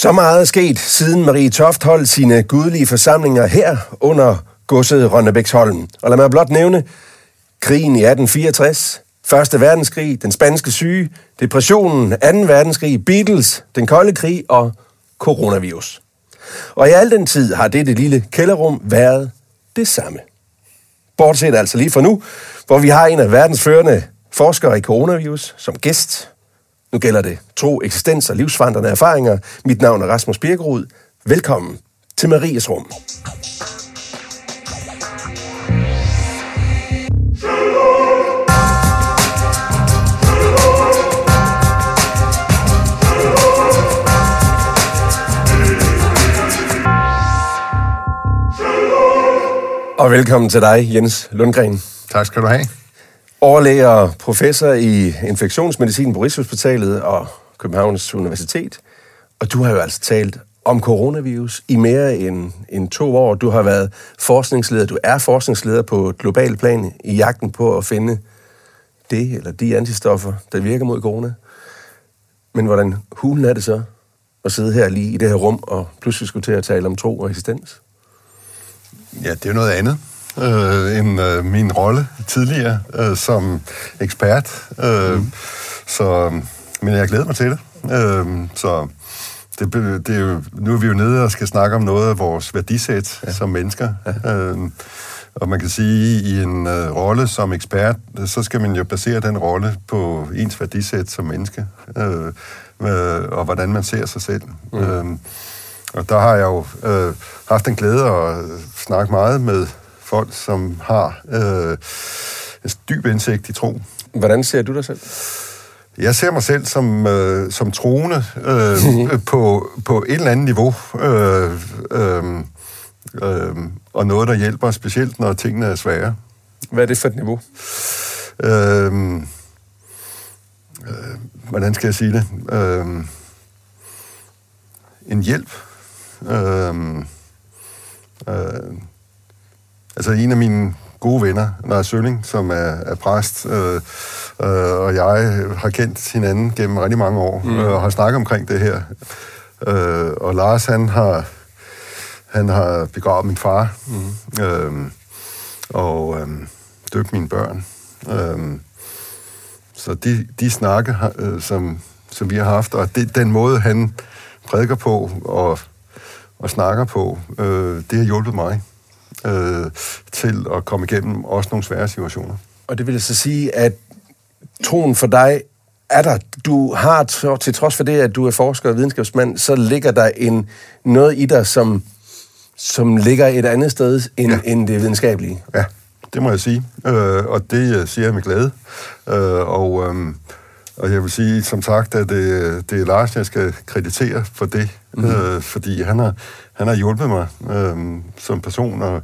Så meget er sket, siden Marie Toft holdt sine gudelige forsamlinger her under godset Rønnebæksholm. Og lad mig blot nævne krigen i 1864, Første verdenskrig, den spanske syge, depressionen, 2. verdenskrig, Beatles, den kolde krig og coronavirus. Og i al den tid har dette lille kælderrum været det samme. Bortset altså lige for nu, hvor vi har en af verdens førende forskere i coronavirus som gæst. Nu gælder det tro, eksistens og livsforandrende erfaringer. Mit navn er Rasmus Birkerud. Velkommen til Maries Rum. Og velkommen til dig, Jens Lundgren. Tak skal du have. Overlæge og professor i infektionsmedicin på Rigshospitalet og Københavns Universitet. Og du har jo altså talt om coronavirus i mere end, end to år. Du har været forskningsleder, du er forskningsleder på et globalt plan i jagten på at finde det eller de antistoffer, der virker mod corona. Men hvordan hulen er det så at sidde her lige i det her rum og pludselig skulle til at tale om tro og eksistens? Ja, det er noget andet øh, end øh, min rolle tidligere øh, som ekspert. Øh, mm. Så, men jeg glæder mig til det. Øh, så det, det er jo, nu er vi jo nede og skal snakke om noget af vores værdisæt ja. som mennesker. Ja. Øh, og man kan sige, at i en øh, rolle som ekspert, så skal man jo basere den rolle på ens værdisæt som menneske, øh, øh, og hvordan man ser sig selv. Mm. Øh, og der har jeg jo øh, haft en glæde at snakke meget med folk, som har øh, en dyb indsigt i tro. Hvordan ser du dig selv? Jeg ser mig selv som, øh, som troende øh, på, på et eller andet niveau. Øh, øh, øh, og noget, der hjælper specielt, når tingene er svære. Hvad er det for et niveau? Øh, øh, hvordan skal jeg sige det? Øh, en hjælp Øh, øh, altså en af mine gode venner, Lars Sølling, som er, er præst, øh, øh, og jeg har kendt hinanden gennem rigtig mange år, mm. øh, og har snakket omkring det her. Øh, og Lars, han har, han har begravet min far, mm. øh, og øh, døbt mine børn. Øh, så de, de snakke, øh, som, som vi har haft, og det, den måde, han prædiker på, og og snakker på, øh, det har hjulpet mig øh, til at komme igennem også nogle svære situationer. Og det vil så sige, at troen for dig er der. Du har, til trods for det, at du er forsker og videnskabsmand, så ligger der en, noget i dig, som, som ligger et andet sted end, ja. end det videnskabelige. Ja, det må jeg sige. Øh, og det øh, siger jeg med glæde. Øh, og, øh, og jeg vil sige, som sagt, at det, det er Lars, jeg skal kreditere for det, mm. øh, fordi han har, han har hjulpet mig øh, som person og,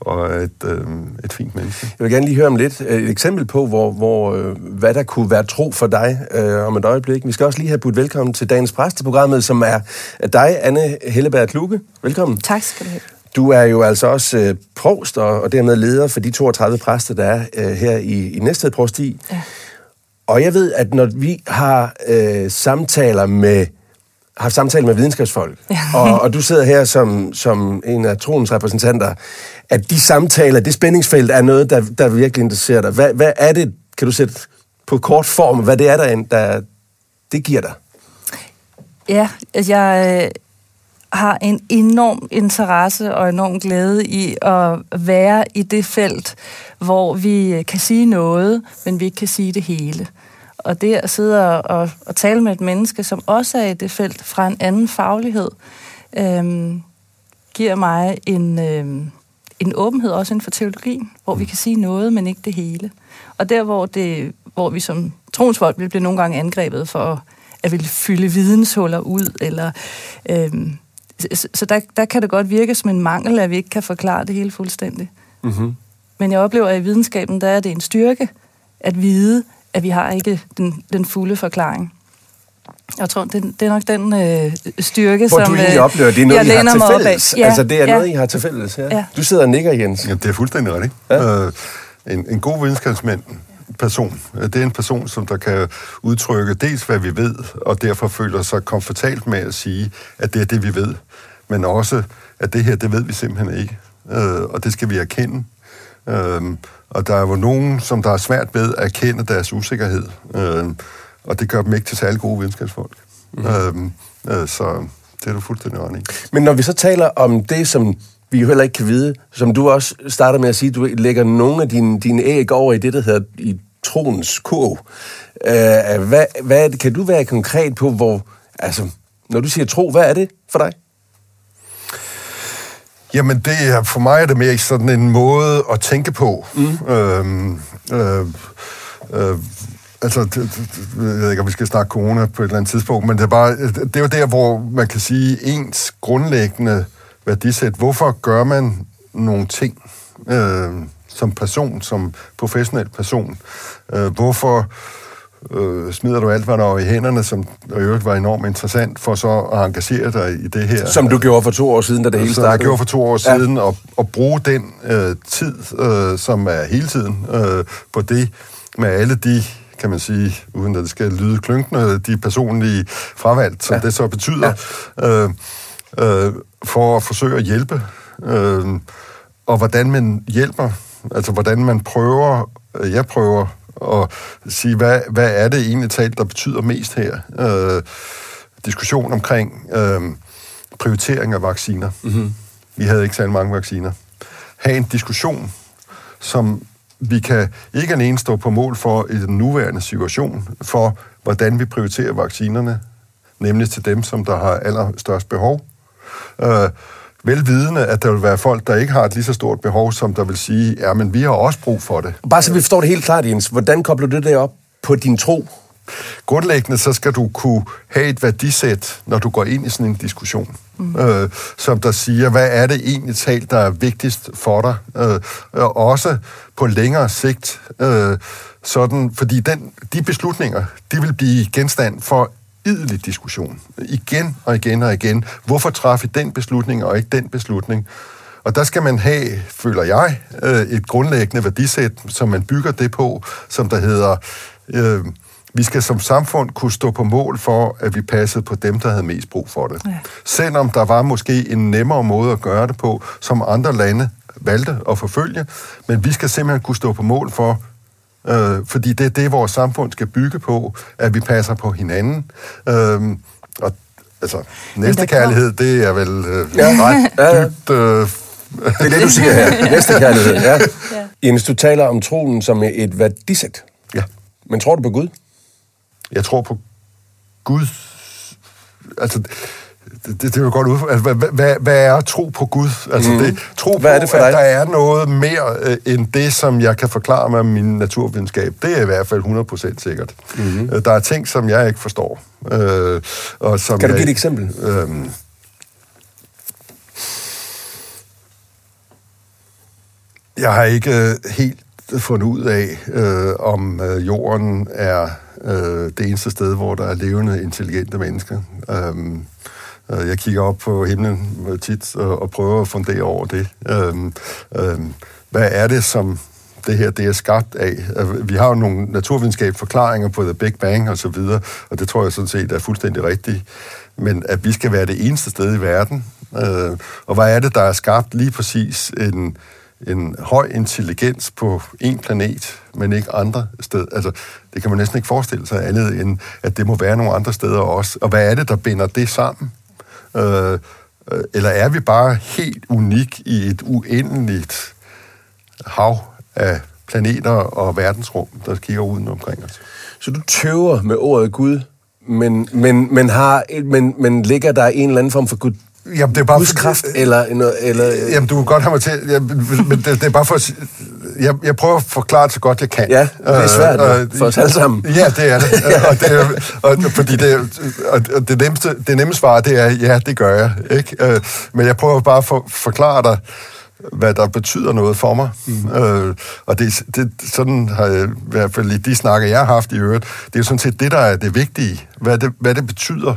og et, øh, et fint menneske. Jeg vil gerne lige høre om lidt et eksempel på, hvor, hvor, øh, hvad der kunne være tro for dig øh, om et øjeblik. Vi skal også lige have budt velkommen til dagens præsteprogrammet, som er dig, Anne Helleberg Kluge. Velkommen. Tak skal du have. Du er jo altså også øh, provst og, og dermed leder for de 32 præster, der er øh, her i, i Næsted Prosti. Ja. Og jeg ved, at når vi har øh, samtaler med har samtaler med videnskabsfolk, og, og du sidder her som, som en af troens repræsentanter, at de samtaler, det spændingsfelt, er noget, der, der virkelig interesserer dig. Hvad, hvad er det, kan du sætte på kort form, hvad det er, der, der det giver dig? Ja, jeg øh, har en enorm interesse og enorm glæde i at være i det felt, hvor vi kan sige noget, men vi ikke kan sige det hele. Og det at sidde og, og, og tale med et menneske, som også er i det felt fra en anden faglighed, øhm, giver mig en, øhm, en åbenhed også inden for teologien, hvor vi kan sige noget, men ikke det hele. Og der, hvor, det, hvor vi som tronsfolk vil blive nogle gange angrebet for at ville fylde videnshuller ud, eller... Øhm, så der, der kan det godt virke som en mangel, at vi ikke kan forklare det hele fuldstændigt. Mm-hmm. Men jeg oplever, at i videnskaben, der er det en styrke at vide, at vi har ikke den, den fulde forklaring. Jeg tror, det, det er nok den øh, styrke, Hvor som du egentlig øh, oplever, det er noget, I har til fælles. Ja, altså, det er ja. noget, I har til fælles. Ja. ja. Du sidder og nikker, Jens. Ja, det er fuldstændig rigtigt. Ja. Øh, en, en god videnskabsmand person. Det er en person, som der kan udtrykke dels, hvad vi ved, og derfor føler sig komfortabelt med at sige, at det er det, vi ved. Men også, at det her, det ved vi simpelthen ikke. Øh, og det skal vi erkende. Øh, og der er jo nogen, som der er svært ved at erkende deres usikkerhed. Øh, og det gør dem ikke til særlig gode videnskabsfolk. Mm. Øh, øh, så det er du fuldstændig ret i. Men når vi så taler om det, som vi jo heller ikke kan vide, som du også starter med at sige, du lægger nogle af dine, dine æg over i det, der hedder i troens kurv. Øh, hvad, hvad, kan du være konkret på, hvor, altså, når du siger tro, hvad er det for dig? Jamen, det er, for mig er det mere sådan en måde at tænke på. Mm. Øhm, øh, øh, altså, det, det, jeg ved ikke, om vi skal snakke corona på et eller andet tidspunkt, men det er, bare, det er jo der, hvor man kan sige, ens grundlæggende værdisæt, hvorfor gør man nogle ting øh, som person, som professionel person? Øh, hvorfor øh, smider du alt, hvad der var i hænderne, som i øvrigt var enormt interessant, for så at engagere dig i det her. Som du gjorde for to år siden, da det hele startede. Som jeg gjorde for to år ja. siden, og, og bruge den øh, tid, øh, som er hele tiden, øh, på det, med alle de kan man sige, uden at det skal lyde klynkende, de personlige fravalg, som ja. det så betyder, ja. øh, øh, for at forsøge at hjælpe. Øh, og hvordan man hjælper, altså hvordan man prøver, jeg prøver at sige, hvad, hvad er det egentlig talt, der betyder mest her? Øh, diskussion omkring øh, prioritering af vacciner. Mm-hmm. Vi havde ikke særlig mange vacciner. Ha' en diskussion, som vi kan ikke alene stå på mål for i den nuværende situation, for hvordan vi prioriterer vaccinerne, nemlig til dem, som der har allerstørst behov. Øh, velvidende, at der vil være folk, der ikke har et lige så stort behov, som der vil sige, ja, men vi har også brug for det. Bare så vi forstår det helt klart, Jens. Hvordan kobler du det op på din tro? Grundlæggende så skal du kunne have et værdisæt, når du går ind i sådan en diskussion, mm. øh, som der siger, hvad er det egentlig talt, der er vigtigst for dig, øh, og også på længere sigt, øh, sådan, fordi den, de beslutninger, de vil blive genstand for idelig diskussion. Igen og igen og igen. Hvorfor træffe den beslutning og ikke den beslutning? Og der skal man have, føler jeg, øh, et grundlæggende værdisæt, som man bygger det på, som der hedder, øh, vi skal som samfund kunne stå på mål for, at vi passede på dem, der havde mest brug for det. Ja. Selvom der var måske en nemmere måde at gøre det på, som andre lande valgte at forfølge, men vi skal simpelthen kunne stå på mål for, Øh, fordi det er det, vores samfund skal bygge på, at vi passer på hinanden. Øh, og altså, næste kærlighed, det er vel øh, ja. ret dybt... Øh, det er det, du siger her. Næste kærlighed, ja. ja. Jens, du taler om troen som et værdisæt. Ja. Men tror du på Gud? Jeg tror på Gud. Altså, det, det, det er jo godt ud altså, hvad, hvad, hvad er tro på Gud? Altså, mm. det, tro hvad på, er det for dig? at der er noget mere øh, end det, som jeg kan forklare med min naturvidenskab. Det er i hvert fald 100% sikkert. Mm. Øh, der er ting, som jeg ikke forstår. Øh, og som kan du give et eksempel? Øh, jeg har ikke øh, helt fundet ud af, øh, om øh, jorden er øh, det eneste sted, hvor der er levende, intelligente mennesker. Øh, Øh, jeg kigger op på himlen øh, tit og, og prøver at fundere over det. Øhm, øhm, hvad er det, som det her det er skabt af? Øh, vi har jo nogle naturvidenskabelige forklaringer på The Big Bang og så videre, og det tror jeg sådan set er fuldstændig rigtigt. Men at vi skal være det eneste sted i verden, øh, og hvad er det, der er skabt lige præcis en, en høj intelligens på en planet, men ikke andre steder. Altså, det kan man næsten ikke forestille sig andet end, at det må være nogle andre steder også. Og hvad er det, der binder det sammen? Øh, øh, eller er vi bare helt unik i et uendeligt hav af planeter og verdensrum, der kigger uden omkring os? Så du tøver med ordet Gud, men, men, men, har, men, men ligger der en eller anden form for Gud, Jamen, det er bare Gudskraft, for, eller, eller... Jamen, du kan godt have mig til... Jeg, men det, det er bare for at jeg, jeg prøver at forklare det så godt jeg kan. Ja, det er svært øh, øh, for os alle sammen. Ja, det er det. og det er, og, fordi det, og det, nemmeste, det nemme svar, det er, ja, det gør jeg. Ikke? Øh, men jeg prøver bare at for, forklare dig, hvad der betyder noget for mig. Mm. Øh, og det, det, sådan har jeg, i hvert fald i de snakker, jeg har haft i øvrigt, det er jo sådan set det, der er det vigtige. Hvad det, hvad det betyder.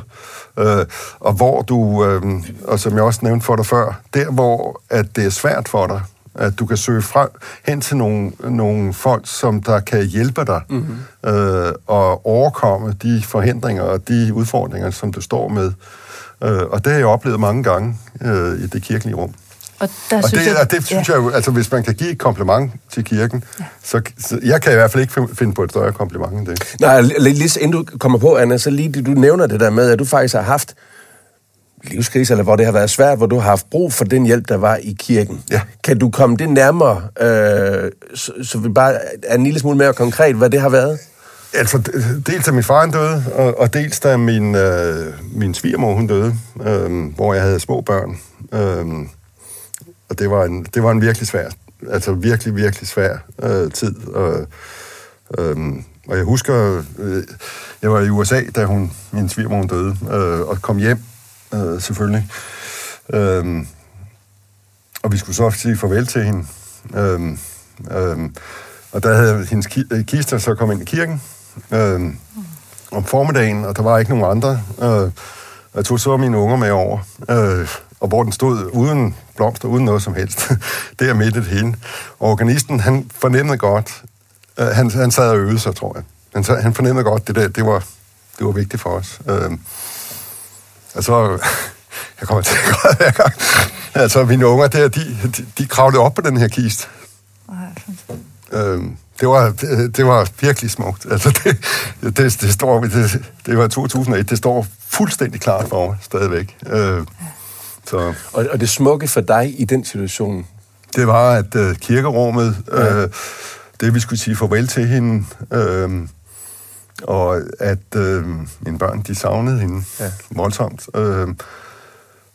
Øh, og hvor du, øh, og som jeg også nævnte for dig før, der hvor at det er svært for dig, At du kan søge frem, hen til nogle, nogle folk, som der kan hjælpe dig mm-hmm. øh, og overkomme de forhindringer og de udfordringer, som du står med. Øh, og det har jeg oplevet mange gange øh, i det kirkelige rum. Og, der Og synes det, jeg, og det synes ja. jeg jo, altså hvis man kan give et kompliment til kirken, ja. så, så jeg kan i hvert fald ikke fin- finde på et større kompliment end det. Nej, li- lige inden du kommer på, Anna, så lige du nævner det der med, at du faktisk har haft livskrise, eller hvor det har været svært, hvor du har haft brug for den hjælp, der var i kirken. Ja. Kan du komme det nærmere, øh, så, så vi bare er en lille smule mere konkret, hvad det har været? Altså, dels da min far han døde, og, og dels da min, øh, min svigermor hun døde, øh, hvor jeg havde små børn. Øh, og det var, en, det var en virkelig svær, altså virkelig, virkelig svær øh, tid. Og, øh, og jeg husker, øh, jeg var i USA, da hun, min svigermor hun døde, øh, og kom hjem, øh, selvfølgelig. Øh, og vi skulle så sige farvel til hende. Øh, øh, og der havde hendes ki- øh, kister så kommet ind i kirken øh, om formiddagen, og der var ikke nogen andre. Øh, jeg tog så mine unger med over, øh, og hvor den stod uden blomster, uden noget som helst. det er midt i det hele. Og organisten, han fornemmede godt, øh, han, han sad og øvede sig, tror jeg. Han, sad- han fornemmede godt, det der, det var, det var vigtigt for os. Øh, og så, jeg kommer til at græde hver gang. Altså, mine unger der, de, de, de kravlede op på den her kist. Øhm, det, var, det, det var virkelig smukt. Altså, det, det, det, står, det, det var 2001, det står fuldstændig klart for mig stadigvæk. Øh, så Og, og det smukke for dig i den situation, det var, at øh, kirkerummet, øh, det vi skulle sige farvel til hende, øh, og at øh, mine børn, de savnede hende Ja. ja. voldsomt. Øh,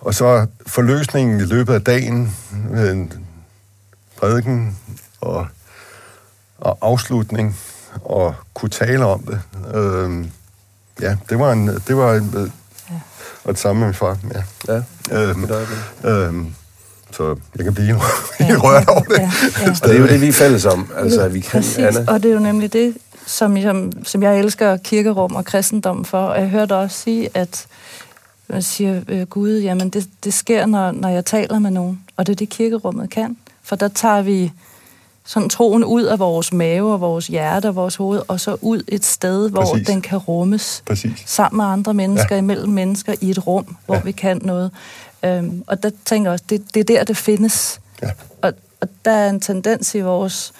og så forløsningen i løbet af dagen, en prædiken og, og afslutning, og kunne tale om det. Øh, ja, det var en... Det var en øh, og det samme med min far, ja. ja, Øhm, øhm, så jeg kan blive helt rørt over det. Ja, ja. Og det er jo det, vi er fælles om, altså at vi kan, Præcis, Anna. og det er jo nemlig det, som, som, som jeg elsker kirkerum og kristendom for. Og jeg hørte også sige, at man siger, øh, Gud, jamen det, det sker, når, når jeg taler med nogen. Og det er det, kirkerummet kan. For der tager vi sådan troen ud af vores mave og vores hjerte og vores hoved, og så ud et sted, hvor Præcis. den kan rummes Præcis. sammen med andre mennesker, Ja. imellem mennesker, i et rum, hvor Ja. vi kan noget. Øhm, og der tænker jeg også, det, det er der, det findes. Ja. Og, og der er en tendens i vores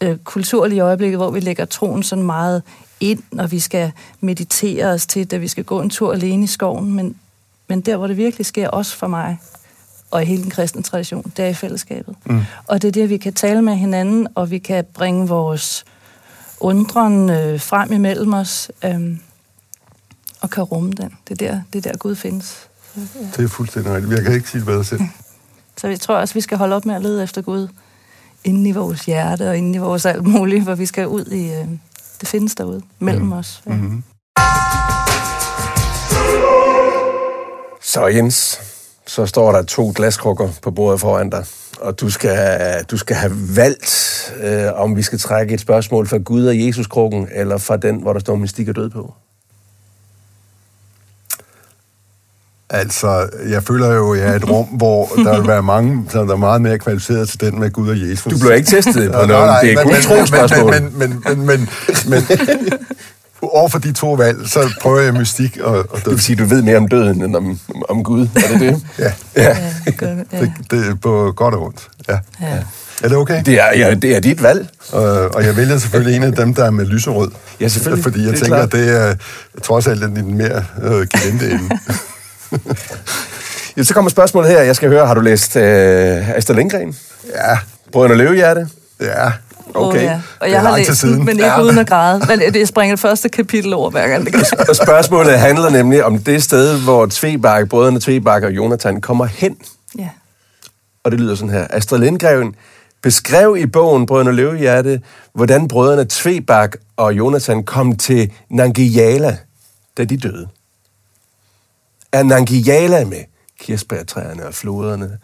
øh, kultur lige i øjeblikket, hvor vi lægger troen sådan meget ind, og vi skal meditere os til, da vi skal gå en tur alene i skoven. Men, men der, hvor det virkelig sker, også for mig, og i hele den kristne tradition, det er i fællesskabet. Mm. Og det er der, vi kan tale med hinanden, og vi kan bringe vores undren øh, frem imellem os, øh, og kan rumme den. Det er der, det er der Gud findes. Det er fuldstændig rigtigt. Jeg kan ikke sige det bedre selv. Så jeg tror også, vi skal holde op med at lede efter Gud inde i vores hjerte og inde i vores alt muligt, hvor vi skal ud i... Øh, det findes derude, mellem mm. os. Ja. Mm-hmm. Så Jens, så står der to glaskrukker på bordet foran dig, og du skal, du skal have valgt, øh, om vi skal trække et spørgsmål fra Gud og Jesus-krukken, eller fra den, hvor der står mystik og død på. Altså, jeg føler jo, at jeg er et rum, hvor der vil være mange, som der er meget mere kvalificeret til den med Gud og Jesus. Du bliver ikke testet på Nej, noget. nej, Det er men- kun men-. Men, men, men, men, men, men over for de to valg, så prøver jeg mystik og, og Det død. vil sige, at du ved mere om døden end om, om Gud. Er det det? Ja, ja. Ja, det ja. det, det er på godt og ondt. Ja. Ja. Er det okay? Det er, ja, det er dit valg. Øh, og jeg vælger selvfølgelig en af dem, der er med lyserød. Ja, selvfølgelig. Fordi jeg Det er tænker, klart. det er trods alt den mere øh, gelente ende. Ja, så kommer spørgsmålet her. Jeg skal høre, har du læst øh, Astrid Lindgren? Ja, Brødrene Løvehjerte? ja. Okay. Oh, ja. Og jeg har læst den, siden. men ikke Ja. uden at græde. Men det springer det første kapitel over hver gang, det kan. Og spørgsmålet handler nemlig om det sted, hvor Tvebak, brødrene Tvebak og Jonathan kommer hen. Ja. Og det lyder sådan her. Astrid Lindgren beskrev i bogen Brødrene Løvehjerte, hvordan brødrene Tvebak og Jonathan kom til Nangijala, da de døde. Er Nangijala med kirsebærtræerne og floderne?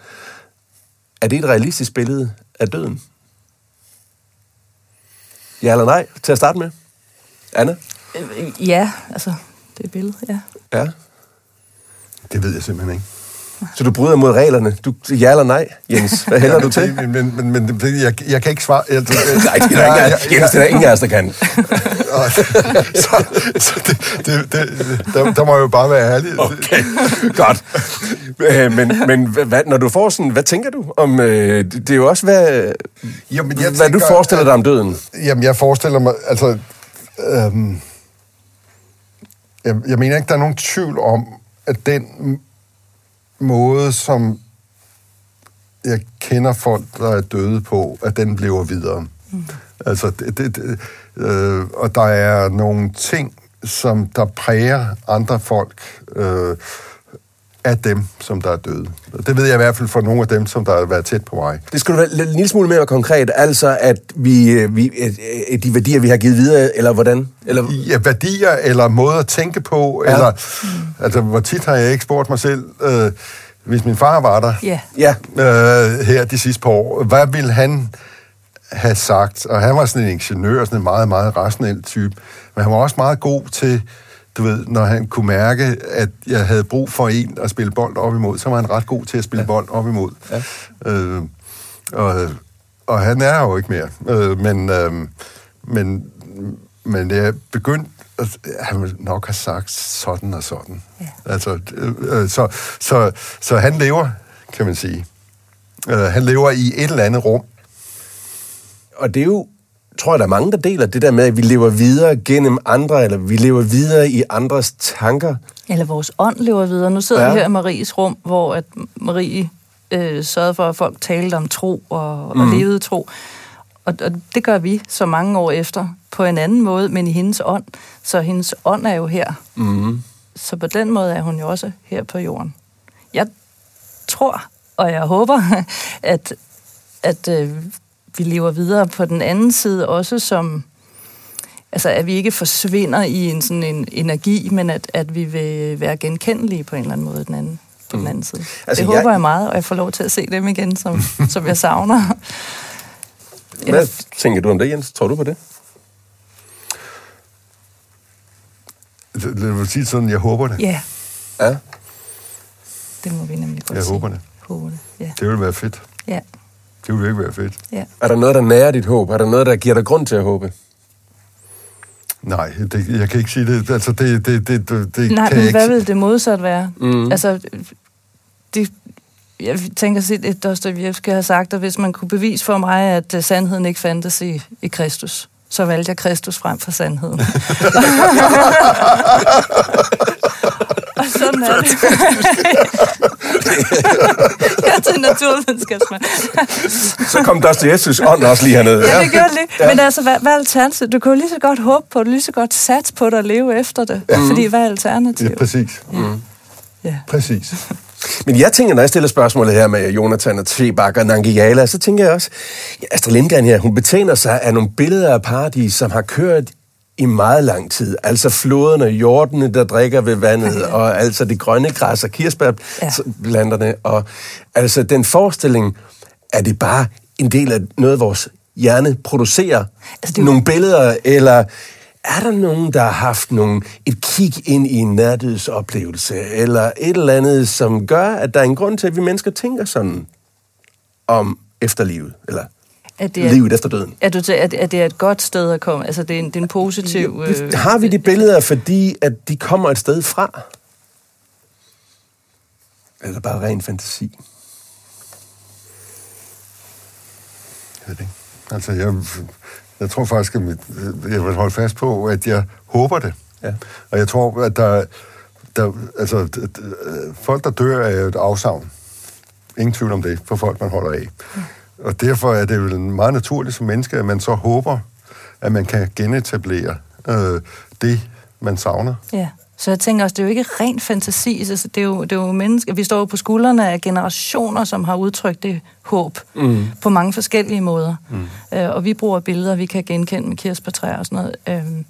Er det et realistisk billede af døden? Ja eller nej? Til at starte med. Anna? Øh, Ja, altså, det er billedet, ja. Ja. Det ved jeg simpelthen ikke. Så du bryder mod reglerne. Du, ja eller nej, Jens? Hvad hælder du til? Men, men, men, jeg, jeg kan ikke svare... Jeg, Nej, det er der ingen, af- Jens, det er der ingen af os, der kan. Så, så det, det, det, der, der må jeg jo bare være ærlig. Okay, godt. Øh, Men, men hvad, når du får sådan, hvad tænker du om, øh, det er jo også, hvad, Jamen, jeg hvad du tænker, forestiller dig om døden. Jamen, jeg forestiller mig, altså... Øhm, jeg, jeg mener ikke, der er nogen tvivl om, at den måde, som jeg kender folk, der er døde på, at den lever videre. Mm. Altså, det, det, det, øh, og der er nogle ting, som der præger andre folk øh, af dem, som der er døde. Det ved jeg i hvert fald fra nogle af dem, som der har været tæt på mig. Det skulle være lidt- en lille smule mere konkret, altså at vi, øh, vi at, at de værdier, vi har givet videre, eller hvordan? Eller, ja, værdier eller måder at tænke på, Ja. eller altså, hvor tit har jeg ikke spurgt mig selv, øh, hvis min far var der Ja. ja, øh, her de sidste par år, hvad ville han have sagt? Og han var sådan en ingeniør, sådan en meget, meget rationel type, men han var også meget god til, du ved, når han kunne mærke, at jeg havde brug for en at spille bold op imod, så var han ret god til at spille ja. bold op imod. Ja. Øh, og, og han er jo ikke mere. Øh, men, øh, men, men jeg begyndte, at han nok have sagt sådan og sådan. Ja. Altså, øh, øh, så, så, så han lever, kan man sige. Øh, han lever i et eller andet rum. og det er jo, tror jeg, der er mange, der deler det der med, at vi lever videre gennem andre, eller vi lever videre i andres tanker. Eller vores ånd lever videre. Nu sidder Ja. vi her i Maries rum, hvor at Marie øh, sørgede for, at folk talte om tro og, og Mhm. levede tro. Og, og det gør vi så mange år efter på en anden måde, men i hendes ånd. Så hendes ånd er jo her. Mm. Så på den måde er hun jo også her på jorden. Jeg tror, og jeg håber, at, at øh, vi lever videre på den anden side også som... Altså, at vi ikke forsvinder i en sådan en energi, men at, at vi vil være genkendelige på en eller anden måde den anden, på den anden side. Altså, det jeg- håber jeg meget, og jeg får lov til at se dem igen, som, som jeg savner. Hvad tænker du om det, Jens? Tror du på det? Lad mig sige sådan, jeg håber det. Ja, Ja. det må vi nemlig godt Jeg sige. håber det. Håber det, ja. Det ville være fedt. Ja, Det ville ikke være fedt. ja. Er der noget, der nærer dit håb? Er der noget, der giver dig grund til at håbe? Nej, det, jeg kan ikke sige det. Altså, det, det, det, det, det Nej, kan men jeg hvad ikke vil det modsat være? Mm. Altså, det, jeg tænker sit, at Dostojevski har sagt, at hvis man kunne bevise for mig, at uh, sandheden ikke fandtes i, i Kristus, så valgte jeg Kristus frem for sandheden. Og sådan er det. jeg er til naturvidenskabsmand. Så kom Dostojevskis ånd også lige hernede. Ja, det gjorde det lige. Men altså, hvad, hvad er alternativet? Du kan jo lige så godt håbe på det, lige så godt satse på det og leve efter det. Ja. Fordi hvad er Ja, alternativet? præcis. Ja. Præcis. Men jeg tænker, når jeg stiller spørgsmålet her med Jonathan og Tvebak og Nangiala, så tænker jeg også, ja, Astrid Lindgren her, hun betjener sig af nogle billeder af paradis, som har kørt i meget lang tid. Altså floderne, jordene, der drikker ved vandet, og altså de grønne græs og kirsebærplanterne. Og altså den forestilling, er det bare en del af noget, vores hjerne producerer? Altså, det nogle billeder, eller er der nogen, der har haft nogle, et kig ind i en nærdødsoplevelse, eller et eller andet, som gør, at der er en grund til, at vi mennesker tænker sådan om efterlivet, eller At det er, livet efter døden? Er, du at, at det er et godt sted at komme? Altså, det er en, det er en positiv... Øh, Har vi de billeder, fordi at de kommer et sted fra? Eller bare ren fantasi? Jeg ved det ikke. Altså, jeg, jeg tror faktisk, at mit, jeg vil holde fast på, at jeg håber det. Ja. Og jeg tror, at der, der altså, d- d- folk, der dør, er jo et afsavn. Ingen tvivl om det, for folk, man holder af. Og derfor er det jo meget naturligt som menneske, at man så håber, at man kan genetablere øh, det, man savner. Ja. Så jeg tænker også, det er jo ikke ren fantasi. Altså, det, er jo, det er jo mennesker. Vi står jo på skuldrene af generationer, som har udtrykt det håb mm. på mange forskellige måder. Mm. Øh, og vi bruger billeder, vi kan genkende med kirsebærtræer og sådan noget. Øh,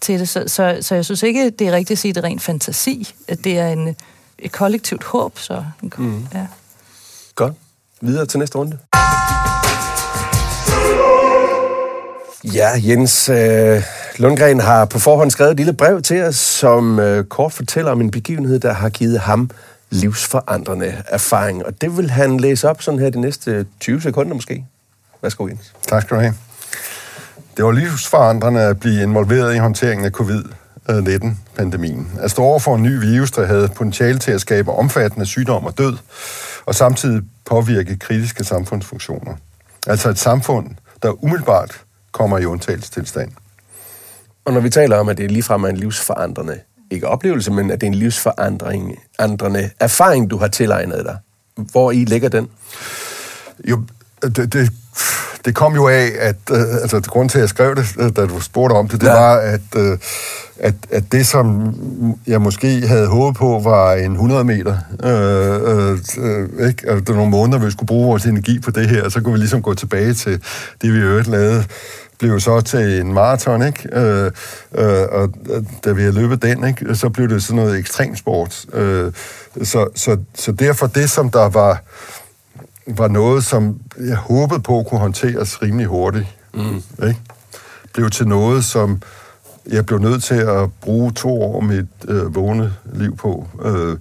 til det. Så, så, så jeg synes ikke, det er rigtigt at sige, at det er ren fantasi. At det er en, et kollektivt håb. Så, mm. ja. Videre til næste runde. Ja, Jens øh, Lundgren har på forhånd skrevet et lille brev til os, som øh, kort fortæller om en begivenhed, der har givet ham livsforandrende erfaring. Og det vil han læse op sådan her de næste 20 sekunder måske. Værsgo, Jens. Tak skal du have. Det var livsforandrende at blive involveret i håndteringen af covid covid-19-pandemien. At stå over for en ny virus, der havde potentiale til at skabe omfattende sygdom og død, og samtidig påvirke kritiske samfundsfunktioner. Altså et samfund, der umiddelbart kommer i undtagelsestilstand. Og når vi taler om, at det ligefrem er en livsforandrende, ikke oplevelse, men at det er en livsforandrende erfaring, du har tilegnet dig. Hvor i ligger den? Jo, det, det, det kom jo af, at øh, altså, grund til, at jeg skrev det, øh, da du spurgte om det, det ja. var, at, øh, at, at det, som jeg måske havde håbet på, var en 100 meter. Øh, øh, ikke? Altså, det var nogle måneder, vi skulle bruge vores energi på det her, og så kunne vi ligesom gå tilbage til det, vi øvrigt lavede blev så til en maraton, ikke? Øh, øh, og da vi havde løbet den, ikke? så blev det sådan noget ekstremsport. Øh, så, så, så derfor det, som der var var noget, som jeg håbede på kunne håndteres rimelig hurtigt. Mm. Ikke? Blev til noget, som jeg blev nødt til at bruge to år mit øh, vågne liv på. Øh,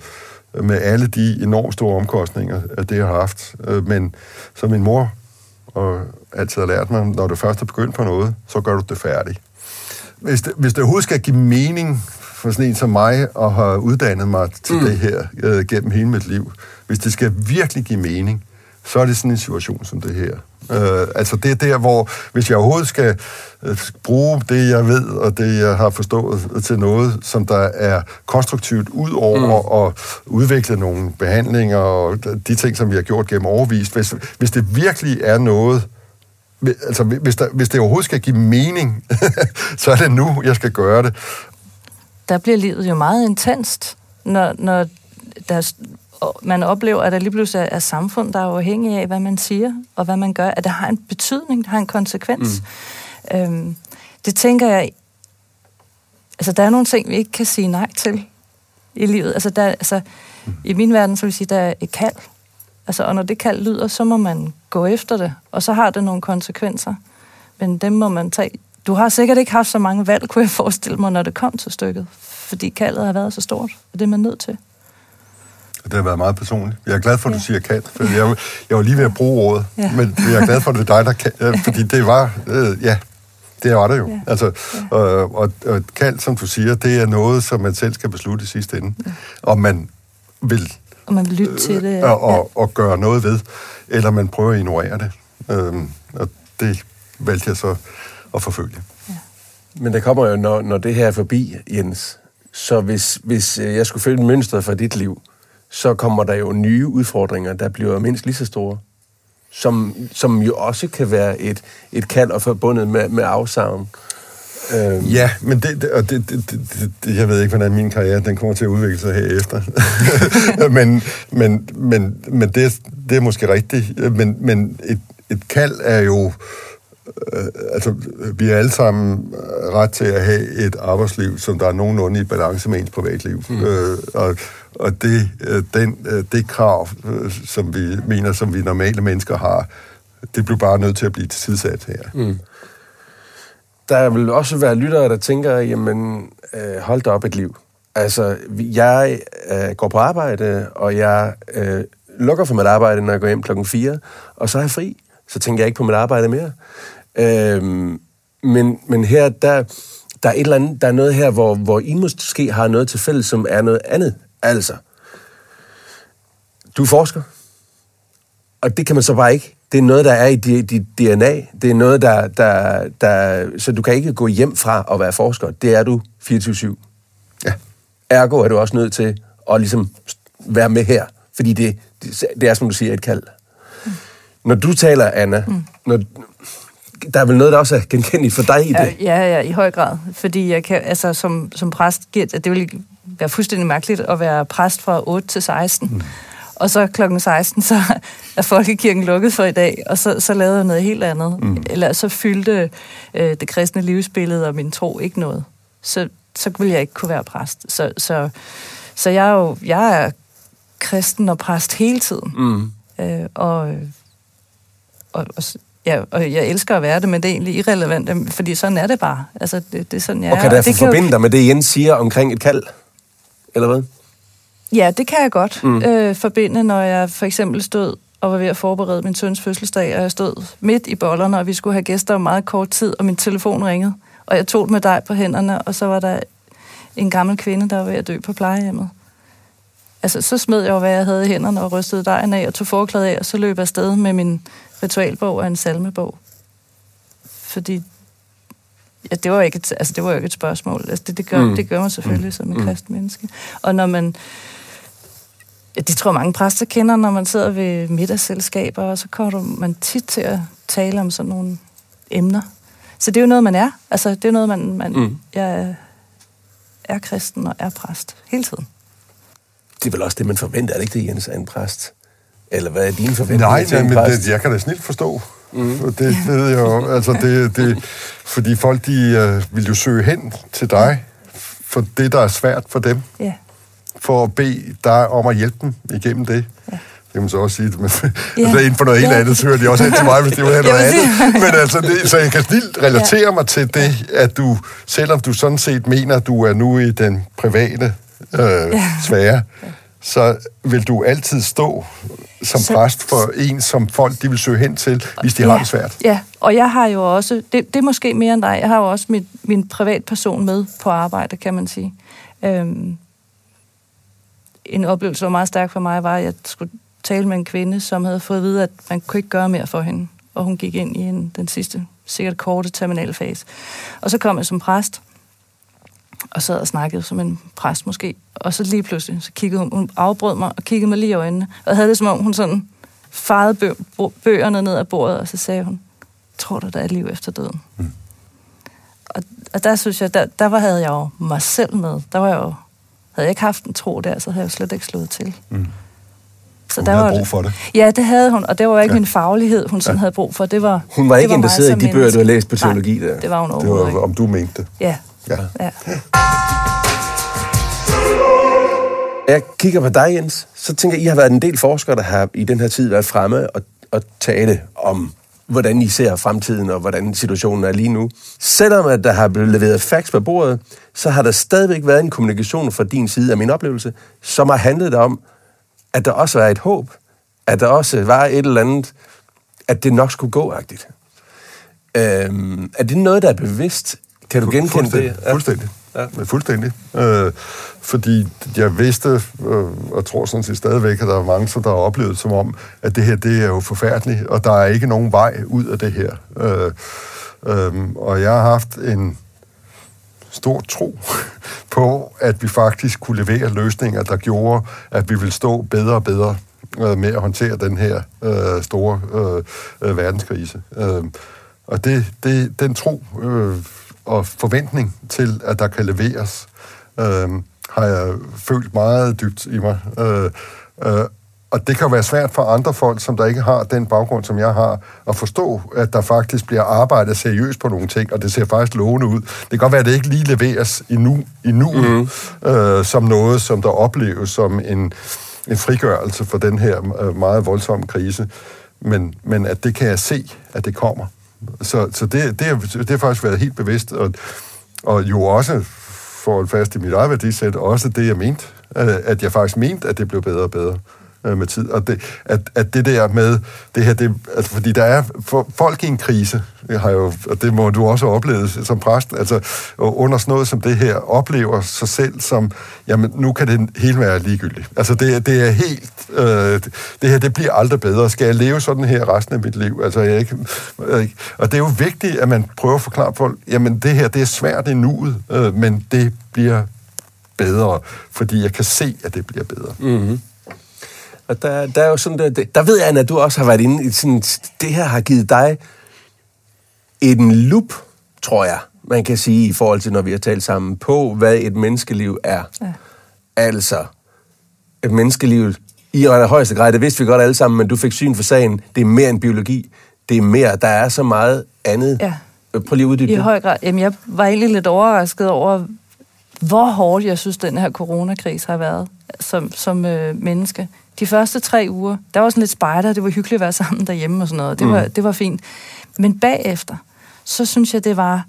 med alle de enormt store omkostninger, at det har haft. Øh, men som min mor og altid har lært mig, når du først er begyndt på noget, så gør du det færdigt. Hvis det, hvis det overhovedet skal give mening for sådan en som mig, at have uddannet mig til mm. det her øh, gennem hele mit liv, hvis det skal virkelig give mening, så er det sådan en situation som det her. Øh, altså det er der, hvor hvis jeg overhovedet skal øh, bruge det, jeg ved, og det, jeg har forstået til noget, som der er konstruktivt, ud over mm. at udvikle nogle behandlinger og de ting, som vi har gjort gennem overvist. Hvis, hvis det virkelig er noget, altså hvis, der, hvis det overhovedet skal give mening, så er det nu, jeg skal gøre det. Der bliver livet jo meget intenst, når, når der man oplever, at der lige pludselig er samfund, der er afhængig af, hvad man siger, og hvad man gør, at det har en betydning, det har en konsekvens. Mm. Øhm, det tænker jeg, altså der er nogle ting, vi ikke kan sige nej til i livet. Altså, der, altså mm. i min verden, så vil jeg sige, der er et kald. Altså, og når det kald lyder, så må man gå efter det, og så har det nogle konsekvenser. Men dem må man tage. Du har sikkert ikke haft så mange valg, kunne jeg forestille mig, når det kom til stykket. Fordi kaldet har været så stort, og det er man nødt til. Det har været meget personligt. Jeg er glad for, at du ja. siger kat, for jeg, jeg var lige ved at bruge ordet, ja. men jeg er glad for, at det er dig, der kan, fordi det var, øh, ja, det var det jo. Ja. Altså, ja. Og, og, og et kald, som du siger, det er noget, som man selv skal beslutte i sidste ende. Ja. Om man vil... Og man vil lytte øh, til det. Og, og, og gøre noget ved, eller man prøver at ignorere det. Øhm, og det valgte jeg så at forfølge. Ja. Men det kommer jo, når, når det her er forbi, Jens. Så hvis, hvis øh, jeg skulle følge mønstret fra dit liv, så kommer der jo nye udfordringer, der bliver mindst lige så store, som, som jo også kan være et, et kald og forbundet med, med afsavn. Øhm. Ja, men det, det, og det, det, det, det, jeg ved ikke, hvordan min karriere den kommer til at udvikle sig herefter. men men, men, men det, det er måske rigtigt. Men, men et, et kald er jo... Øh, altså, vi er alle sammen ret til at have et arbejdsliv, som der er nogenlunde i balance med ens privatliv. Mm. Øh, og og det, øh, den, øh, det krav, øh, som vi mener, som vi normale mennesker har, det blev bare nødt til at blive tilsat her. Mm. Der vil også være lyttere, der tænker, jamen, hold da op et liv. Altså, jeg øh, går på arbejde, og jeg øh, lukker for mit arbejde, når jeg går hjem klokken 4, og så er jeg fri. Så tænker jeg ikke på mit arbejde mere. Øh, men, men her, der, der er et eller andet, der er noget her, hvor, hvor I måske har noget til fælles, som er noget andet Altså, du er forsker, og det kan man så bare ikke. Det er noget, der er i dit DNA. Det er noget, der, der, der... Så du kan ikke gå hjem fra at være forsker. Det er du 24-7. Ja. Ergo er du også nødt til at ligesom være med her. Fordi det, det er, som du siger, et kald. Når du taler, Anna, mm. når, der er vel noget, der også er genkendeligt for dig i det? Ja, ja, i høj grad. Fordi jeg kan, altså, som, som præst, det vil være fuldstændig mærkeligt at være præst fra 8 til 16. Mm. Og så klokken 16, så er folkekirken lukket for i dag, og så, så lavede jeg noget helt andet. Mm. Eller så fyldte øh, det kristne livsbillede og min tro ikke noget. Så, så ville jeg ikke kunne være præst. Så, så, så jeg, er jo, jeg er kristen og præst hele tiden. Mm. Øh, og, og, og Ja, og jeg elsker at være det, men det er egentlig irrelevant, fordi sådan er det bare. Altså, det, det er sådan, jeg og kan det derfor forbinde dig med det, Jens siger omkring et kald? Eller hvad? Ja, det kan jeg godt mm. øh, forbinde, når jeg for eksempel stod og var ved at forberede min søns fødselsdag, og jeg stod midt i bollerne, og vi skulle have gæster om meget kort tid, og min telefon ringede. Og jeg tog det med dig på hænderne, og så var der en gammel kvinde, der var ved at dø på plejehjemmet. Altså, så smed jeg jo, hvad jeg havde i hænderne, og rystede dejen af, og tog forklædet af, og så løb jeg afsted med min ritualbog og en salmebog. Fordi ja, det var ikke et, altså, det var jo ikke et spørgsmål. Altså, det, det, gør, mm. det gør man selvfølgelig mm. som en kristen menneske. Og når man... Ja, det tror mange præster kender, når man sidder ved middagsselskaber, og så kommer man tit til at tale om sådan nogle emner. Så det er jo noget, man er. Altså, det er noget, man... man mm. Jeg er kristen og er præst hele tiden. Det er vel også det, man forventer, er det ikke det, Jens, er en præst? Eller hvad er dine forventninger Nej, til en men præst? Det, jeg kan da snilt forstå. Mm. Det, det ved jeg jo. Altså, det, det, fordi folk, de uh, vil jo søge hen til dig, for det, der er svært for dem. Ja. For at bede dig om at hjælpe dem igennem det. Ja. Det kan man så også sige, men ja. altså, inden for noget helt ja. andet, så hører de også hen til mig, hvis det var noget andet. Men altså, det, så jeg kan snilt relatere ja. mig til det, at du, selvom du sådan set mener, at du er nu i den private øh, ja. ja. så vil du altid stå som så, præst for en, som folk de vil søge hen til, hvis de ja, har det svært. Ja, og jeg har jo også, det, det er måske mere end dig, jeg har jo også min, min privatperson med på arbejde, kan man sige. Øhm, en oplevelse, der var meget stærk for mig, var, at jeg skulle tale med en kvinde, som havde fået at vide, at man kunne ikke gøre mere for hende. Og hun gik ind i en, den sidste, sikkert korte terminalfase. Og så kom jeg som præst, og sad og snakkede som en præst måske. Og så lige pludselig, så kiggede hun, hun afbrød mig og kiggede mig lige i øjnene. Og havde det som om, hun sådan farede bø, bøgerne ned af bordet, og så sagde hun, tror du, der er liv efter døden? Mm. Og, og der synes jeg, der, der var, havde jeg jo mig selv med. Der var jeg jo, havde jeg ikke haft en tro der, så havde jeg slet ikke slået til. Mm. Så hun der havde var, brug for det. Ja, det havde hun, og det var ikke ja. en faglighed, hun sådan ja. havde brug for. Det var, hun var ikke var interesseret i de bøger, du har læst på teologi Nej, der. det var hun overhovedet Det var, om du mente det. Ja. Ja. ja. Jeg kigger på dig, Jens, så tænker jeg, I har været en del forskere, der har i den her tid været fremme og, og tale om, hvordan I ser fremtiden og hvordan situationen er lige nu. Selvom at der har blevet leveret facts på bordet, så har der stadigvæk været en kommunikation fra din side af min oplevelse, som har handlet om, at der også var et håb, at der også var et eller andet, at det nok skulle gå-agtigt. Øhm, er det noget, der er bevidst? Kan du genkende fuldstændig, det? Ja. Fuldstændig. Ja. Fuldstændig. Øh, fordi jeg vidste, øh, og tror sådan set stadigvæk, at der er mange, der har oplevet som om, at det her, det er jo forfærdeligt, og der er ikke nogen vej ud af det her. Øh, øh, og jeg har haft en stor tro på, at vi faktisk kunne levere løsninger, der gjorde, at vi ville stå bedre og bedre øh, med at håndtere den her øh, store øh, øh, verdenskrise. Øh, og det, det, den tro øh, og forventning til, at der kan leveres, øh, har jeg følt meget dybt i mig. Øh, øh, og det kan være svært for andre folk, som der ikke har den baggrund, som jeg har, at forstå, at der faktisk bliver arbejdet seriøst på nogle ting, og det ser faktisk lovende ud. Det kan godt være, at det ikke lige leveres endnu, endnu mm. øh, som noget, som der opleves som en, en frigørelse for den her øh, meget voldsomme krise, men, men at det kan jeg se, at det kommer. Så, så det, det, er, det har faktisk været helt bevidst, og, og jo også, for at fast i mit eget værdisæt, også det, jeg mente, at jeg faktisk mente, at det blev bedre og bedre øh, med tid. Og det, at, at det der med det her, det, altså, fordi der er for, folk i en krise, har jo, og det må du også opleve som præst, altså under sådan noget som det her, oplever sig selv som, jamen nu kan det hele være ligegyldigt. Altså det, det er helt, øh, det her det bliver aldrig bedre. Skal jeg leve sådan her resten af mit liv? Altså jeg ikke, øh, og det er jo vigtigt, at man prøver at forklare folk, jamen det her, det er svært i nuet, øh, men det bliver bedre, fordi jeg kan se, at det bliver bedre. Mm-hmm. Og der, der er jo sådan, der, der ved jeg, at du også har været inde i sådan, det her har givet dig en loop, tror jeg, man kan sige, i forhold til, når vi har talt sammen, på, hvad et menneskeliv er. Ja. Altså, et menneskeliv i højeste grad, det vidste vi godt alle sammen, men du fik syn for sagen, det er mere end biologi. Det er mere, der er så meget andet. Ja. Prøv lige at uddybe I høj grad. Jamen, jeg var egentlig lidt overrasket over, hvor hårdt jeg synes, den her coronakris har været som, som øh, menneske de første tre uger, der var sådan lidt spejder, det var hyggeligt at være sammen derhjemme og sådan noget. Det, mm. var, det var fint. Men bagefter, så synes jeg, det var...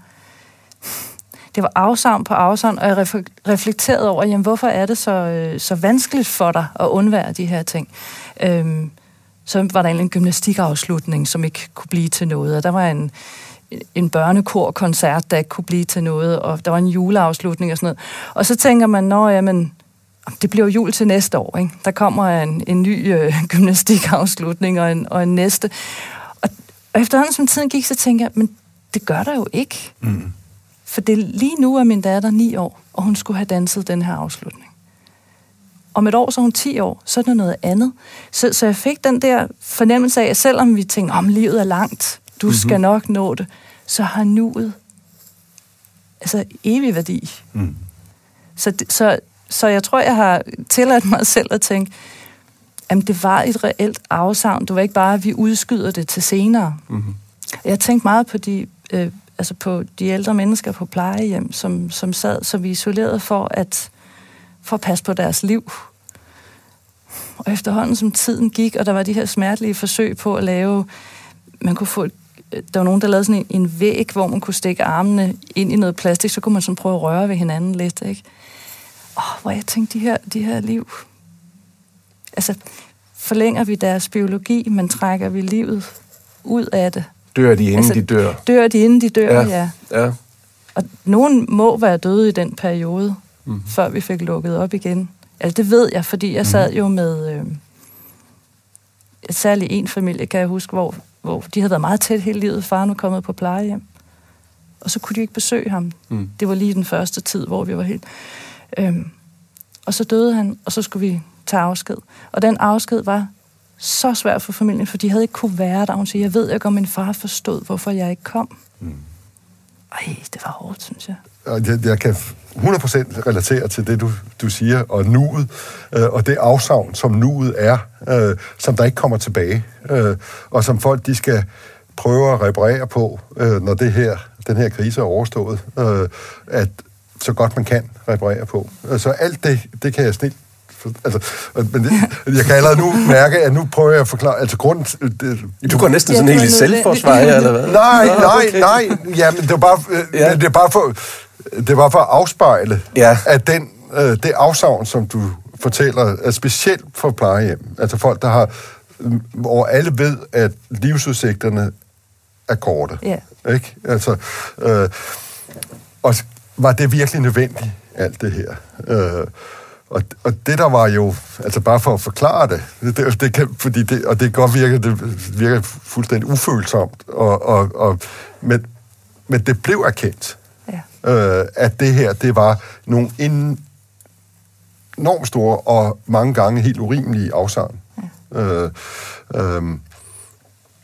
det var afsavn på afsavn, og jeg reflekterede over, jamen, hvorfor er det så, øh, så vanskeligt for dig at undvære de her ting? Øhm, så var der en gymnastikafslutning, som ikke kunne blive til noget, og der var en, en børnekorkoncert, der ikke kunne blive til noget, og der var en juleafslutning og sådan noget. Og så tænker man, nå, jamen, det bliver jul til næste år, ikke? Der kommer en, en ny øh, gymnastikafslutning og en, og en næste. Og, og efterhånden som tiden gik, så tænker jeg, men det gør der jo ikke. Mm. For det, lige nu er min datter ni år, og hun skulle have danset den her afslutning. Om et år, så er hun 10 år, så er det noget andet. Så, så jeg fik den der fornemmelse af, at selvom vi tænker, om livet er langt, du mm-hmm. skal nok nå det, så har nuet altså evig værdi. Mm. Så, så, så jeg tror, jeg har tilladt mig selv at tænke, at det var et reelt afsavn. Det var ikke bare, at vi udskyder det til senere. Mm-hmm. Jeg tænkte meget på de, øh, altså på de ældre mennesker på plejehjem, som, som sad så vi isoleret for at, for at passe på deres liv. Og efterhånden som tiden gik, og der var de her smertelige forsøg på at lave, man kunne få et der var nogen, der lavede sådan en, en væg, hvor man kunne stikke armene ind i noget plastik, så kunne man sådan prøve at røre ved hinanden lidt, ikke? Åh, hvor jeg tænkte, de her, de her liv... Altså, forlænger vi deres biologi, men trækker vi livet ud af det? Dør de, inden altså, de dør? Dør de, inden de dør, ja. ja. ja. Og nogen må være døde i den periode, mm. før vi fik lukket op igen. Altså, det ved jeg, fordi jeg sad mm. jo med... Øh, særlig en familie, kan jeg huske, hvor hvor de havde været meget tæt hele livet. Faren var kommet på plejehjem. Og så kunne de ikke besøge ham. Mm. Det var lige den første tid, hvor vi var helt... Øhm, og så døde han, og så skulle vi tage afsked. Og den afsked var så svær for familien, for de havde ikke kunne være der. Hun siger, jeg ved ikke, om min far forstod, hvorfor jeg ikke kom. Mm. Ej, det var hårdt, synes jeg. Jeg, jeg kan 100% relatere til det, du, du siger, og nuet, øh, og det afsavn, som nuet er, øh, som der ikke kommer tilbage, øh, og som folk, de skal prøve at reparere på, øh, når det her, den her krise er overstået, øh, at så godt man kan reparere på. Så altså, alt det, det kan jeg snilt Altså, men det, jeg kan allerede nu mærke, at nu prøver jeg at forklare, altså grunden... Det, du går næsten sådan helt i selvforsvar her, eller hvad? Nej, nej, nej, jamen det er bare, ja. det er bare for, det var for at afspejle, ja. at den, øh, det afsavn, som du fortæller, er specielt for plejehjem. Altså folk, der har, hvor alle ved, at livsudsigterne er korte. Ja. Ikke? Altså, øh, og var det virkelig nødvendigt, alt det her? Øh, og, og det der var jo, altså bare for at forklare det, det, det kan, fordi det, og det kan godt virke, det virker fuldstændig ufølsomt, og, og, og, men, men det blev erkendt, ja. øh, at det her, det var nogle enormt store og mange gange helt urimelige afsavn. Ja. Øh, øh,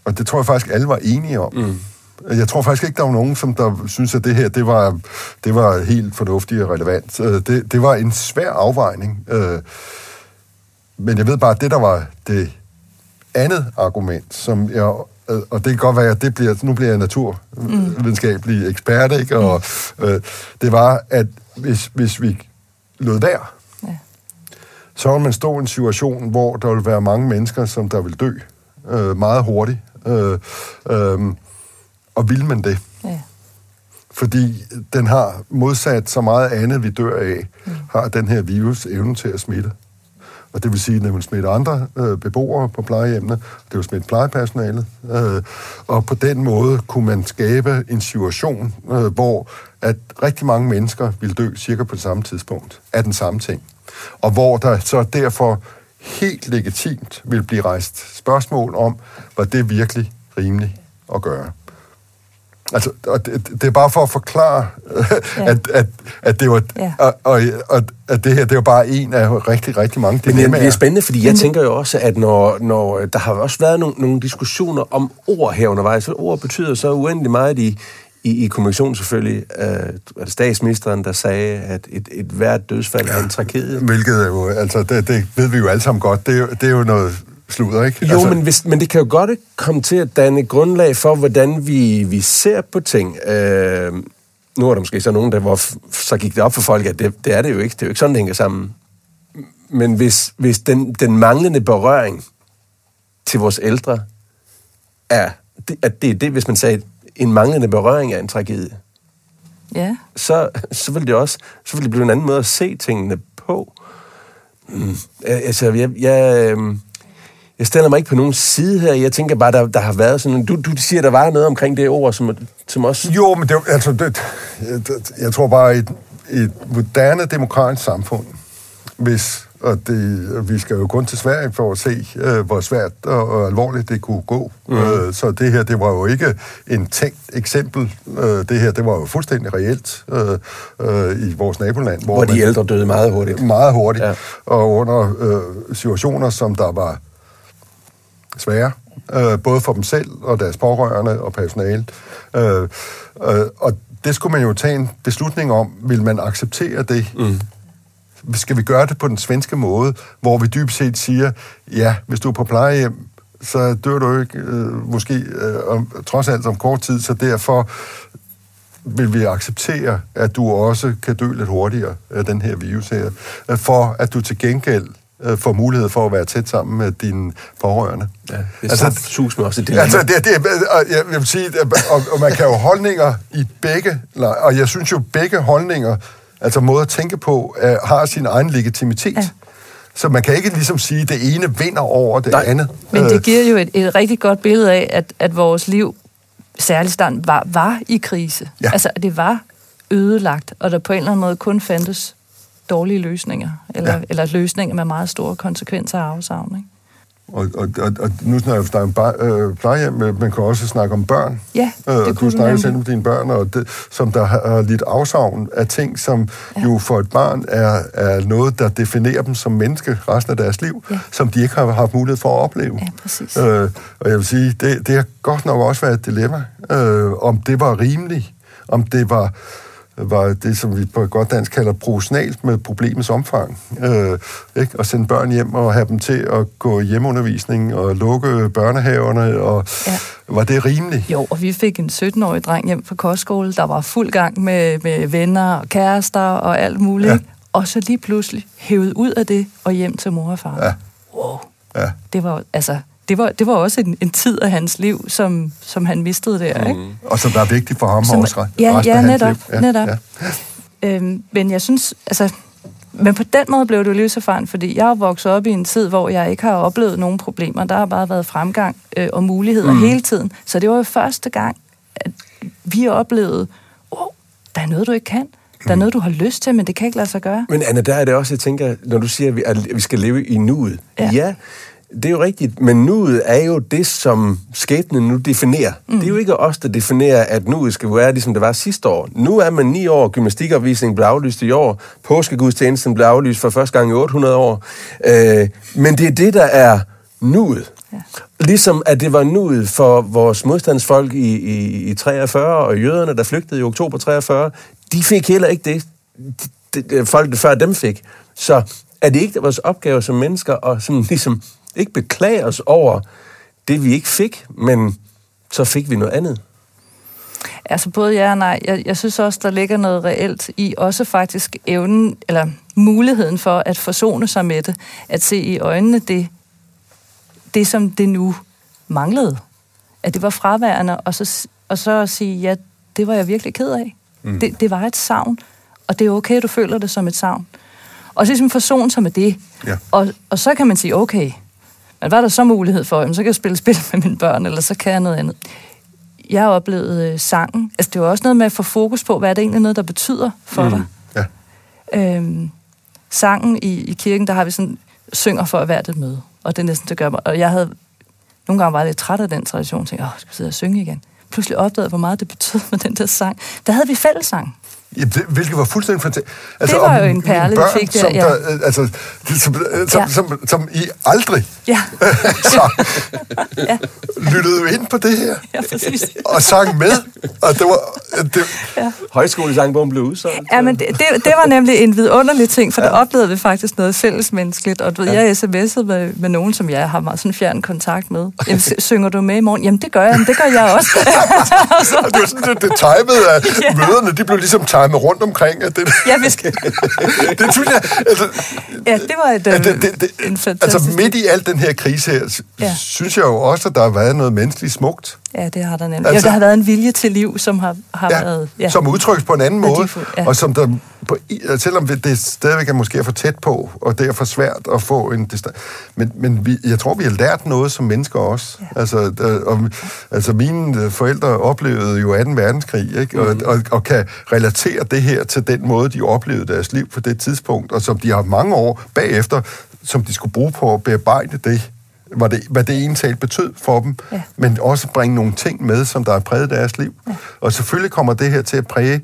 og det tror jeg faktisk, alle var enige om. Mm. Jeg tror faktisk ikke, der var nogen, som der synes, at det her, det var, det var helt fornuftigt og relevant. Øh, det, det var en svær afvejning. Øh, men jeg ved bare, at det, der var det andet argument, som jeg øh, og det kan godt være, at det bliver, nu bliver jeg naturvidenskabelig mm. ekspert, ikke? Og øh, det var, at hvis, hvis vi lod være, ja. så vil man stå i en situation, hvor der vil være mange mennesker, som der vil dø øh, meget hurtigt. Øh, øh, og vil man det? Ja. Fordi den har modsat så meget andet, vi dør af, mm. har den her virus evnen til at smitte. Og det vil sige, at den vil smitte andre øh, beboere på plejehjemmene, det vil smitte plejepersonalet. Øh, og på den måde kunne man skabe en situation, øh, hvor at rigtig mange mennesker vil dø cirka på det samme tidspunkt af den samme ting. Og hvor der så derfor helt legitimt vil blive rejst spørgsmål om, var det virkelig rimeligt at gøre. Altså, og det, det er bare for at forklare, ja. at, at, at det var, ja. og, og, og, at det her, det var bare en af rigtig, rigtig mange dilemmaer. Men det er spændende, fordi jeg tænker jo også, at når, når der har også været nogle, nogle diskussioner om ord her undervejs, så ord betyder så uendelig meget i, i, i kommissionen selvfølgelig, øh, det statsministeren, der sagde, at et, et hvert dødsfald ja, er en tragedie. Hvilket er jo, altså det, det ved vi jo alle sammen godt, det er jo, det er jo noget sludder, ikke? Jo, altså... men, hvis, men det kan jo godt komme til at danne grundlag for, hvordan vi, vi ser på ting. Øh, nu er der måske så nogen, der hvor så gik det op for folk, at det, det er det jo ikke. Det er jo ikke sådan, det hænger sammen. Men hvis, hvis den, den manglende berøring til vores ældre er, at det er det, hvis man sagde, en manglende berøring er en tragedie, Ja. så, så vil det også så vil det blive en anden måde at se tingene på. Mm. Altså, jeg, jeg, øhm, jeg stiller mig ikke på nogen side her. Jeg tænker bare, der, der har været sådan... Du, du siger, der var noget omkring det ord, som, som også... Jo, men det, altså, det, jeg, jeg tror bare, et, et moderne demokratisk samfund, hvis og det, vi skal jo kun til Sverige for at se, øh, hvor svært og, og alvorligt det kunne gå. Mm. Øh, så det her, det var jo ikke en tænkt eksempel. Øh, det her, det var jo fuldstændig reelt øh, øh, i vores naboland. Hvor, hvor de man, ældre døde meget hurtigt. Meget hurtigt. Ja. Og under øh, situationer, som der var svære, øh, både for dem selv og deres pårørende og personale. Øh, øh, og det skulle man jo tage en beslutning om, vil man acceptere det? Mm skal vi gøre det på den svenske måde, hvor vi dybest set siger, ja, hvis du er på plejehjem, så dør du ikke øh, måske øh, om, trods alt om kort tid, så derfor vil vi acceptere, at du også kan dø lidt hurtigere af den her virus her, øh, for at du til gengæld øh, får mulighed for at være tæt sammen med dine pårørende. Ja, det er altså, sus med også det. Altså, det, det, jeg vil sige, og, og man kan jo holdninger i begge, og jeg synes jo, begge holdninger altså måde at tænke på, uh, har sin egen legitimitet. Ja. Så man kan ikke ligesom sige, at det ene vinder over det Nej. andet. Men det øh. giver jo et, et rigtig godt billede af, at, at vores liv, særligt stand, var, var i krise. Ja. Altså, det var ødelagt, og der på en eller anden måde kun fandtes dårlige løsninger, eller, ja. eller løsninger med meget store konsekvenser af afsavn. Ikke? Og, og, og, og nu snakker vi om bar, øh, plejehjem, men man kan også snakke om børn. Ja, det øh, og du snakker selv om dine børn, og det, som der har lidt afsavn af ting, som ja. jo for et barn er, er noget, der definerer dem som menneske resten af deres liv, ja. som de ikke har haft mulighed for at opleve. Ja, præcis. Øh, og jeg vil sige, det, det har godt nok også været et dilemma, øh, om det var rimeligt, om det var var det, som vi på godt dansk kalder proportionalt med problemets omfang. Øh, ikke? At sende børn hjem og have dem til at gå hjemmeundervisning og lukke børnehaverne, og ja. var det rimeligt? Jo, og vi fik en 17-årig dreng hjem fra kostskole, der var fuld gang med, med venner og kærester og alt muligt. Ja. Og så lige pludselig hævet ud af det og hjem til mor og far. Ja. Wow. Ja. Det var altså det var, det var også en, en tid af hans liv, som, som han mistede der. Mm. Ikke? Og som der er vigtigt for ham som, også Ja, ja netop. Ja, netop. Ja. Øhm, men jeg synes, altså, men på den måde blev det jo livserfaren, fordi jeg er vokset op i en tid, hvor jeg ikke har oplevet nogen problemer. Der har bare været fremgang øh, og muligheder mm. hele tiden. Så det var jo første gang, at vi oplevede, oh, der er noget, du ikke kan. Der er mm. noget, du har lyst til, men det kan ikke lade sig gøre. Men Anna, der er det også, jeg tænker, når du siger, at vi skal leve i nuet. Ja, ja det er jo rigtigt, men nuet er jo det, som skæbnen nu definerer. Mm. Det er jo ikke os, der definerer, at nuet skal være ligesom det var sidste år. Nu er man ni år, gymnastikopvisningen blev aflyst i år, påskegudstjenesten blev aflyst for første gang i 800 år. Øh, men det er det, der er nuet. Ja. Ligesom at det var nuet for vores modstandsfolk i, i, i 43, og jøderne, der flygtede i oktober 43, de fik heller ikke det, de, de, folk før dem fik. Så er det ikke vores opgave som mennesker at som, ligesom ikke beklage os over det, vi ikke fik, men så fik vi noget andet. Altså både ja og nej. Jeg, jeg synes også, der ligger noget reelt i også faktisk evnen, eller muligheden for at forsone sig med det, at se i øjnene det, det som det nu manglede. At det var fraværende, og så, og så at sige, ja, det var jeg virkelig ked af. Mm. Det, det var et savn, og det er okay, du føler det som et savn. Og så ligesom forsone sig med det. Ja. Og, og så kan man sige, okay, men hvad er der så mulighed for? Jamen, så kan jeg spille spil med mine børn, eller så kan jeg noget andet. Jeg har oplevet øh, sangen. Altså, det jo også noget med at få fokus på, hvad er det egentlig noget, der betyder for mm. dig. Ja. Øhm, sangen i, i kirken, der har vi sådan, synger for at være det møde. Og det er næsten, det gør mig. Og jeg havde nogle gange var lidt træt af den tradition, tænkte, åh, skal vi sidde og synge igen? Pludselig opdagede, hvor meget det betød med den der sang. Der havde vi fællesang. Ja, det, hvilket var fuldstændig fantastisk. Altså, det var jo en perle, børn, vi fik der, som, ja. der, øh, altså, som, øh, som, ja. som, som, som I aldrig ja. så, ja. lyttede jo ind på det her. Ja, præcis. Og sang med. Og det var... Det... Ja. Højskolesangbogen blev udsolgt. Ja, men det, det, det var nemlig en vidunderlig ting, for ja. der oplevede vi faktisk noget fællesmenneskeligt. Og du ved, ja. jeg sms'ede med, med nogen, som jeg har meget sådan fjern kontakt med. Jamen, synger du med i morgen? Jamen, det gør jeg, men det gør jeg også. det var sådan, det, det timede af ja. møderne, de blev ligesom time rundt omkring. At det, Ja, vi skal... det synes jeg... Altså, Ja, det var et, at øh, det, det, det, en fantastisk... altså midt i al den her krise her, Ja. synes jeg jo også, at der har været noget menneskeligt smukt. Ja, det har der nemlig. Altså- Altså, ja, der har været en vilje til liv, som har, har Ja, været... Ja. som udtrykkes på en anden måde, ja. og som der, på, selvom det stadigvæk er måske for tæt på, og derfor svært at få en distan- men, men vi, jeg tror, vi har lært noget som mennesker også. Ja. Altså, der, om, altså, mine øh, forældre oplevede jo 2. verdenskrig, ikke? Og, Mhm. og, og kan relatere det her til den måde, de oplevede deres liv på det tidspunkt, og som de har mange år bagefter, som de skulle bruge på at bearbejde det, hvad det, hvad det talt betød for dem, Ja. men også bringe nogle ting med, som der har præget deres liv. Ja. Og selvfølgelig kommer det her til at præge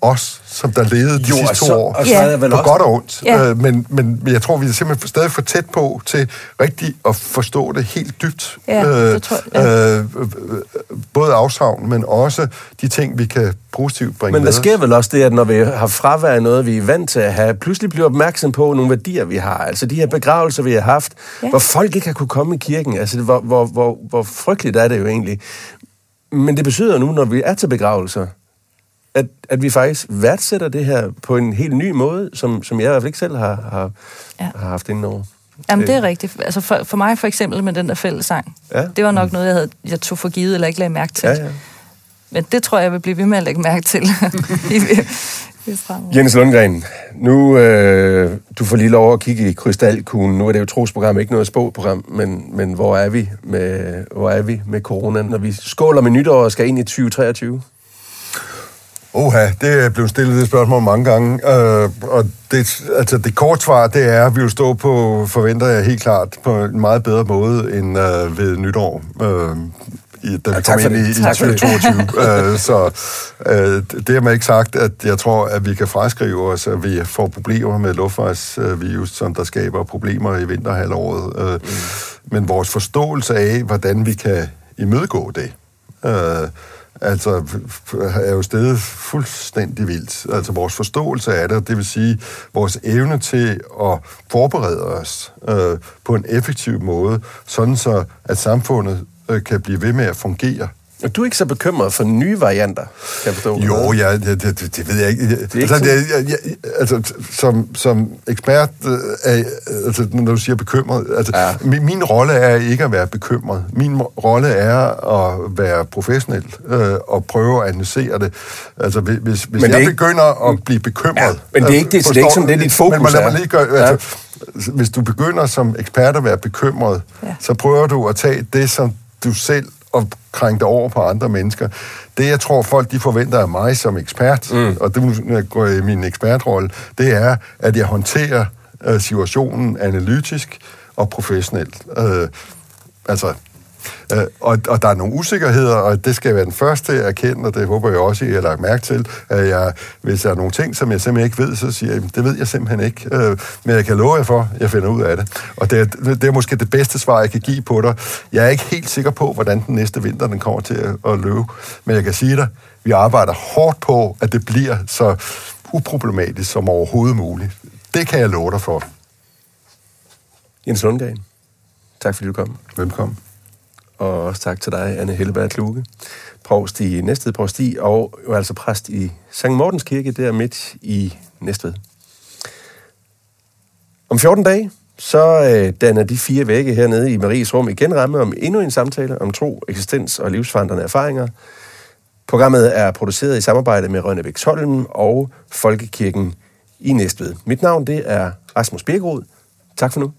os, som der levede de Jo, sidste to så- år. og så Ja. er vel På også... godt og ondt. Ja. Øh, men, men jeg tror, vi er simpelthen stadig for tæt på til rigtigt at forstå det helt dybt. Ja, det tror jeg, ja. øh, øh, øh, både afsavn, men også de ting, vi kan positivt bringe Men med der sker os. vel også det, at når vi har fravær noget, vi er vant til at have, pludselig bliver opmærksom på nogle værdier, vi har. Altså de her begravelser, vi har haft. Ja. hvor folk ikke har kunne komme i kirken. Altså hvor, hvor, hvor, hvor frygteligt er det jo egentlig. Men det betyder nu, når vi er til begravelser, at, at vi faktisk værdsætter det her på en helt ny måde, som, som jeg i hvert fald ikke selv har, har, ja. Har haft inden over. Jamen, det er rigtigt. Altså for, for mig for eksempel med den der fællesang. Ja. Det var nok noget, jeg, havde, jeg tog for givet eller ikke lagde mærke til. Ja, ja. Men det tror jeg, jeg vil blive ved med at lægge mærke til. Jens Lundgren, nu øh, du får lige lov at kigge i krystalkuglen. Nu er det jo trosprogram, ikke noget spåprogram, men, men hvor er vi med hvor er vi med corona, når vi skåler med nytår og skal ind i 2023? Oha, det er blevet stillet det spørgsmål mange gange, øh, og det, altså det korte svar, det er, at vi vil stå på, forventer jeg helt klart, på en meget bedre måde end øh, ved nytår. Øh, i, da vi Ja, kom ind i, i Tak for det. 2022. øh, så øh, det har man ikke sagt, at jeg tror, at vi kan fraskrive os, at vi får problemer med luftvejsvirus, som der skaber problemer i vinterhalvåret. Øh, mm. Men vores forståelse af, hvordan vi kan imødegå det, øh, altså er jo stedet fuldstændig vildt. Altså vores forståelse af det, det vil sige vores evne til at forberede os øh, på en effektiv måde, sådan så at samfundet øh, kan blive ved med at fungere. Og du er ikke så bekymret for nye varianter, kan jeg forstå? Jo, ja, det, det, det, ved jeg ikke. er Det ikke altså, det, jeg, jeg, altså, som, som ekspert, øh, er, altså, når du siger bekymret, altså, Ja. ja. min, min rolle er ikke at være bekymret. Min rolle er at være professionel øh, og prøve at analysere det. Altså, hvis, hvis Men jeg det er ikke- begynder at blive bekymret... Ja, men det er ikke det- så det er ikke forstår- sådan, det er dit fokus Men lad mig er. lige gøre... Altså, Hvis du begynder som ekspert at være bekymret, Ja. så prøver du at tage det, som du selv og krænke det over på andre mennesker. Det, jeg tror, folk de forventer af mig som ekspert, mm. og det går i min ekspertrolle, det er, at jeg håndterer øh, situationen analytisk og professionelt. Øh, altså, Øh, og, og der er nogle usikkerheder, og det skal jeg være den første at erkende, og det håber jeg også, I har lagt mærke til. At jeg, hvis der er nogle ting, som jeg simpelthen ikke ved, så siger jeg, det ved jeg simpelthen ikke. Øh, men jeg kan love jer for, at jeg finder ud af det. Og det er, det er måske det bedste svar, jeg kan give på dig. Jeg er ikke helt sikker på, hvordan den næste vinter den kommer til at, at løbe, men jeg kan sige dig, vi arbejder hårdt på, at det bliver så uproblematisk som overhovedet muligt. Det kan jeg love dig for. Jens Lundgren, tak fordi du kom. Velkommen. Og også tak til dig, Anne Helleberg Kluge, provst i Næstved Provsti, og jo altså præst i Sankt Mortens Kirke, der midt i Næstved. Om 14 dage, så øh, danner de fire vægge hernede i Maries rum igen ramme om endnu en samtale om tro, eksistens og livsforandrende erfaringer. Programmet er produceret i samarbejde med Rønne Holm og Folkekirken i Næstved. Mit navn det er Rasmus Birkerud. Tak for nu.